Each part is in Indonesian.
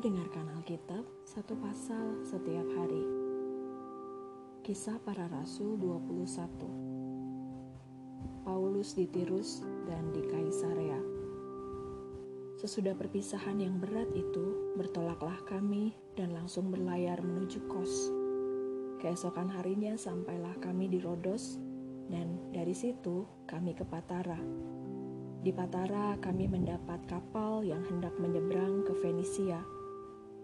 Dengarkan Alkitab satu pasal setiap hari. Kisah para Rasul 21 Paulus di Tirus dan di Kaisarea Sesudah perpisahan yang berat itu, bertolaklah kami dan langsung berlayar menuju kos. Keesokan harinya sampailah kami di Rodos dan dari situ kami ke Patara di Patara, kami mendapat kapal yang hendak menyeberang ke Venesia.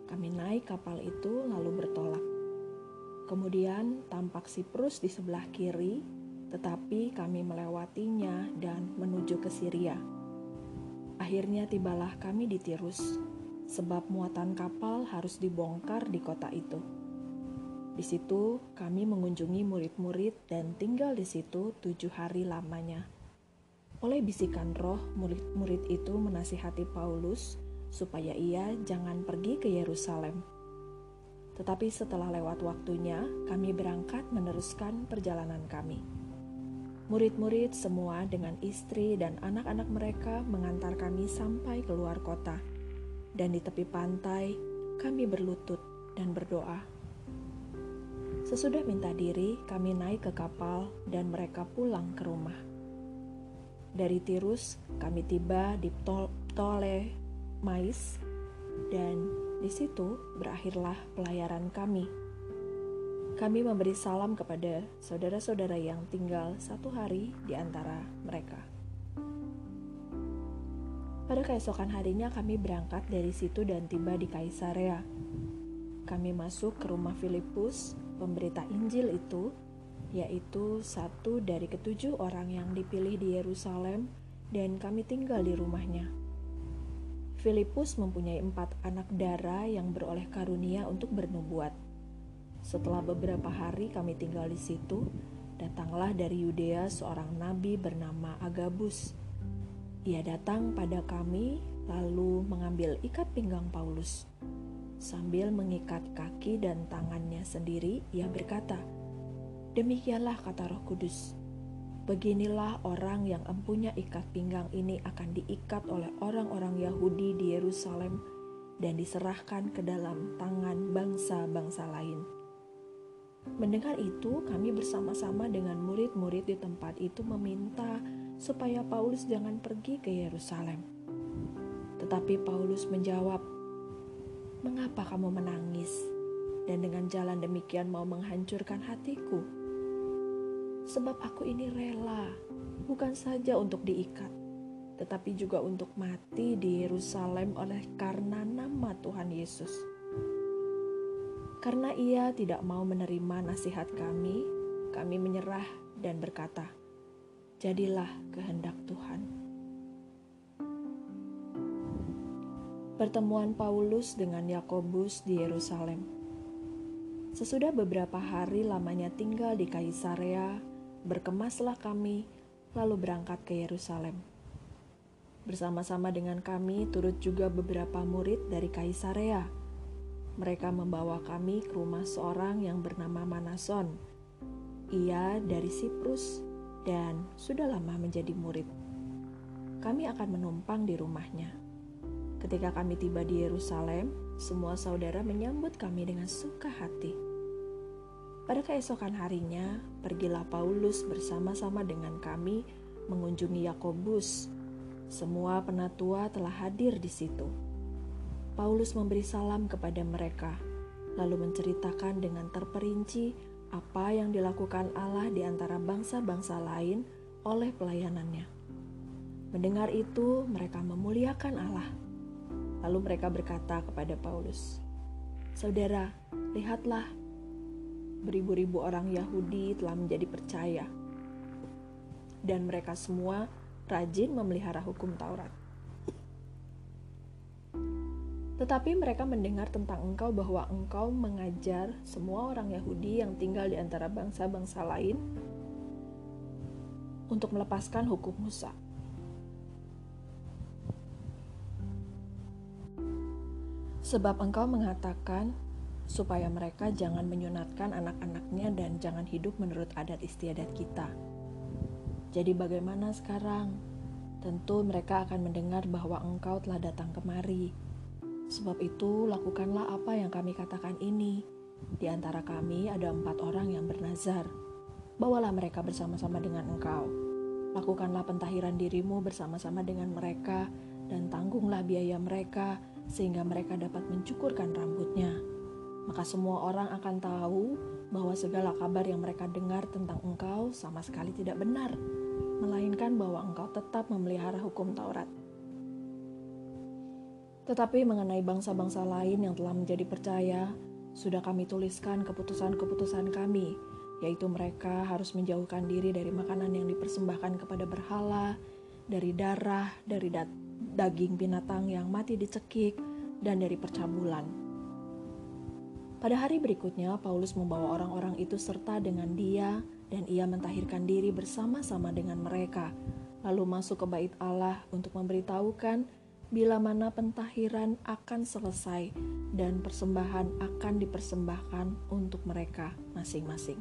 Kami naik kapal itu lalu bertolak. Kemudian tampak Siprus di sebelah kiri, tetapi kami melewatinya dan menuju ke Syria. Akhirnya tibalah kami di Tirus, sebab muatan kapal harus dibongkar di kota itu. Di situ kami mengunjungi murid-murid dan tinggal di situ tujuh hari lamanya. Oleh bisikan roh, murid-murid itu menasihati Paulus supaya ia jangan pergi ke Yerusalem. Tetapi setelah lewat waktunya, kami berangkat meneruskan perjalanan kami. Murid-murid semua dengan istri dan anak-anak mereka mengantar kami sampai keluar kota. Dan di tepi pantai, kami berlutut dan berdoa. Sesudah minta diri, kami naik ke kapal dan mereka pulang ke rumah. Dari Tirus, kami tiba di Ptole Mais, dan di situ berakhirlah pelayaran kami. Kami memberi salam kepada saudara-saudara yang tinggal satu hari di antara mereka. Pada keesokan harinya kami berangkat dari situ dan tiba di Kaisarea. Kami masuk ke rumah Filipus, pemberita Injil itu, yaitu satu dari ketujuh orang yang dipilih di Yerusalem, dan kami tinggal di rumahnya. Filipus mempunyai empat anak darah yang beroleh karunia untuk bernubuat. Setelah beberapa hari kami tinggal di situ, datanglah dari Yudea seorang nabi bernama Agabus. Ia datang pada kami lalu mengambil ikat pinggang Paulus. Sambil mengikat kaki dan tangannya sendiri, ia berkata, Demikianlah kata Roh Kudus. Beginilah orang yang empunya ikat pinggang ini akan diikat oleh orang-orang Yahudi di Yerusalem dan diserahkan ke dalam tangan bangsa-bangsa lain. Mendengar itu, kami bersama-sama dengan murid-murid di tempat itu meminta supaya Paulus jangan pergi ke Yerusalem. Tetapi Paulus menjawab, "Mengapa kamu menangis dan dengan jalan demikian mau menghancurkan hatiku?" Sebab aku ini rela, bukan saja untuk diikat, tetapi juga untuk mati di Yerusalem oleh karena nama Tuhan Yesus. Karena ia tidak mau menerima nasihat kami, kami menyerah dan berkata, "Jadilah kehendak Tuhan." Pertemuan Paulus dengan Yakobus di Yerusalem. Sesudah beberapa hari lamanya tinggal di Kaisarea, berkemaslah kami, lalu berangkat ke Yerusalem. Bersama-sama dengan kami turut juga beberapa murid dari Kaisarea. Mereka membawa kami ke rumah seorang yang bernama Manason. Ia dari Siprus dan sudah lama menjadi murid. Kami akan menumpang di rumahnya. Ketika kami tiba di Yerusalem, semua saudara menyambut kami dengan suka hati. Pada keesokan harinya, pergilah Paulus bersama-sama dengan kami mengunjungi Yakobus. Semua penatua telah hadir di situ. Paulus memberi salam kepada mereka, lalu menceritakan dengan terperinci apa yang dilakukan Allah di antara bangsa-bangsa lain oleh pelayanannya. Mendengar itu, mereka memuliakan Allah. Lalu mereka berkata kepada Paulus, "Saudara, lihatlah beribu-ribu orang Yahudi telah menjadi percaya, dan mereka semua rajin memelihara hukum Taurat. Tetapi mereka mendengar tentang engkau bahwa engkau mengajar semua orang Yahudi yang tinggal di antara bangsa-bangsa lain untuk melepaskan hukum Musa. Sebab engkau mengatakan supaya mereka jangan menyunatkan anak-anaknya dan jangan hidup menurut adat istiadat kita. Jadi bagaimana sekarang? Tentu mereka akan mendengar bahwa engkau telah datang kemari. Sebab itu, lakukanlah apa yang kami katakan ini. Di antara kami ada empat orang yang bernazar. Bawalah mereka bersama-sama dengan engkau. Lakukanlah pentahiran dirimu bersama-sama dengan mereka, dan tanggunglah biaya mereka, sehingga mereka dapat mencukurkan rambutnya. Maka semua orang akan tahu bahwa segala kabar yang mereka dengar tentang engkau sama sekali tidak benar, melainkan bahwa engkau tetap memelihara hukum Taurat. Tetapi mengenai bangsa-bangsa lain yang telah menjadi percaya, sudah kami tuliskan keputusan-keputusan kami, yaitu mereka harus menjauhkan diri dari makanan yang dipersembahkan kepada berhala, dari darah, dari da daging binatang yang mati dicekik, dan dari percabulan. Pada hari berikutnya, Paulus membawa orang-orang itu serta dengan dia, dan ia mentahirkan diri bersama-sama dengan mereka, lalu masuk ke bait Allah untuk memberitahukan bila mana pentahiran akan selesai dan persembahan akan dipersembahkan untuk mereka masing-masing.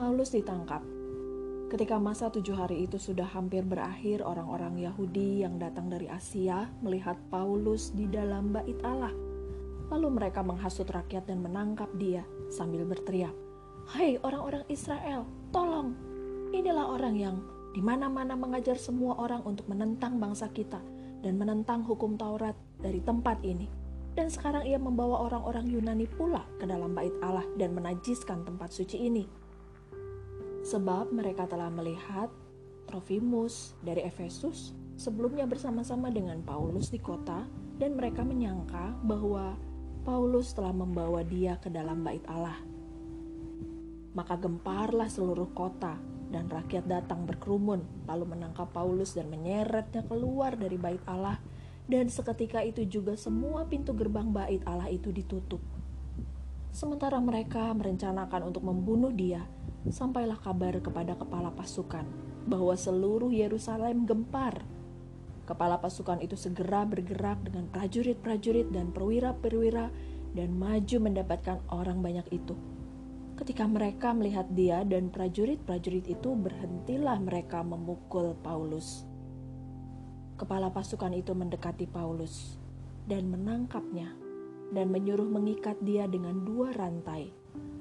Paulus ditangkap. Ketika masa tujuh hari itu sudah hampir berakhir, orang-orang Yahudi yang datang dari Asia melihat Paulus di dalam bait Allah. Lalu mereka menghasut rakyat dan menangkap dia sambil berteriak, Hai orang-orang Israel, tolong, inilah orang yang di mana-mana mengajar semua orang untuk menentang bangsa kita dan menentang hukum Taurat dari tempat ini. Dan sekarang ia membawa orang-orang Yunani pula ke dalam bait Allah dan menajiskan tempat suci ini. Sebab mereka telah melihat Trofimus dari Efesus sebelumnya bersama-sama dengan Paulus di kota dan mereka menyangka bahwa Paulus telah membawa dia ke dalam bait Allah. Maka gemparlah seluruh kota dan rakyat datang berkerumun lalu menangkap Paulus dan menyeretnya keluar dari bait Allah dan seketika itu juga semua pintu gerbang bait Allah itu ditutup. Sementara mereka merencanakan untuk membunuh dia, sampailah kabar kepada kepala pasukan bahwa seluruh Yerusalem gempar. Kepala pasukan itu segera bergerak dengan prajurit-prajurit dan perwira-perwira dan maju mendapatkan orang banyak itu Ketika mereka melihat dia dan prajurit-prajurit itu, berhentilah mereka memukul Paulus. Kepala pasukan itu mendekati Paulus dan menangkapnya dan menyuruh mengikat dia dengan dua rantai,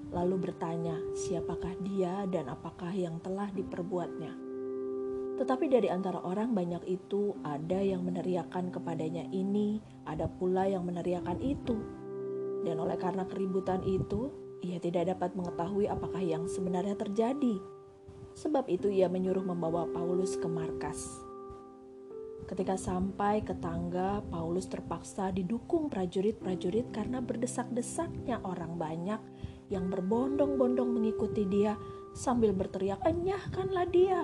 lalu bertanya siapakah dia dan apakah yang telah diperbuatnya. Tetapi dari antara orang banyak itu ada yang meneriakan kepadanya ini, ada pula yang meneriakan itu. Dan oleh karena keributan itu, ia tidak dapat mengetahui apakah yang sebenarnya terjadi. Sebab itu ia menyuruh membawa Paulus ke markas. Ketika sampai ke tangga, Paulus terpaksa didukung prajurit-prajurit karena berdesak-desaknya orang banyak yang berbondong-bondong mengikuti dia sambil berteriak, "Enyahkanlah dia!"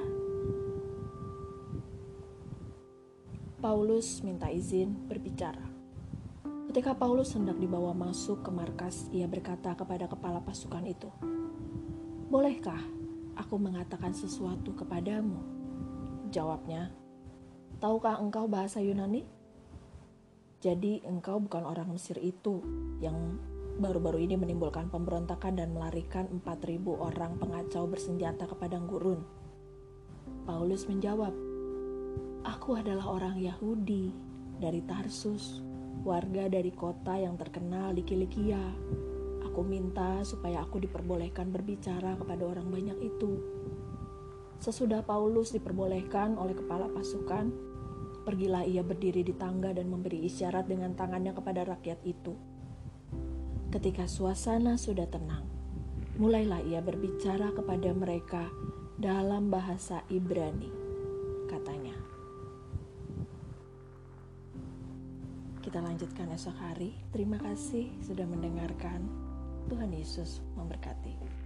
Paulus minta izin berbicara. Ketika Paulus hendak dibawa masuk ke markas, ia berkata kepada kepala pasukan itu, "Bolehkah aku mengatakan sesuatu kepadamu?" Jawabnya, "Tahukah engkau bahasa Yunani?" Jadi engkau bukan orang Mesir itu yang baru-baru ini menimbulkan pemberontakan dan melarikan 4.000 orang pengacau bersenjata ke padang gurun. Paulus menjawab, Aku adalah orang Yahudi dari Tarsus warga dari kota yang terkenal di Kilikia. Aku minta supaya aku diperbolehkan berbicara kepada orang banyak itu. Sesudah Paulus diperbolehkan oleh kepala pasukan, pergilah ia berdiri di tangga dan memberi isyarat dengan tangannya kepada rakyat itu. Ketika suasana sudah tenang, mulailah ia berbicara kepada mereka dalam bahasa Ibrani, katanya. Kita lanjutkan esok hari. Terima kasih sudah mendengarkan. Tuhan Yesus memberkati.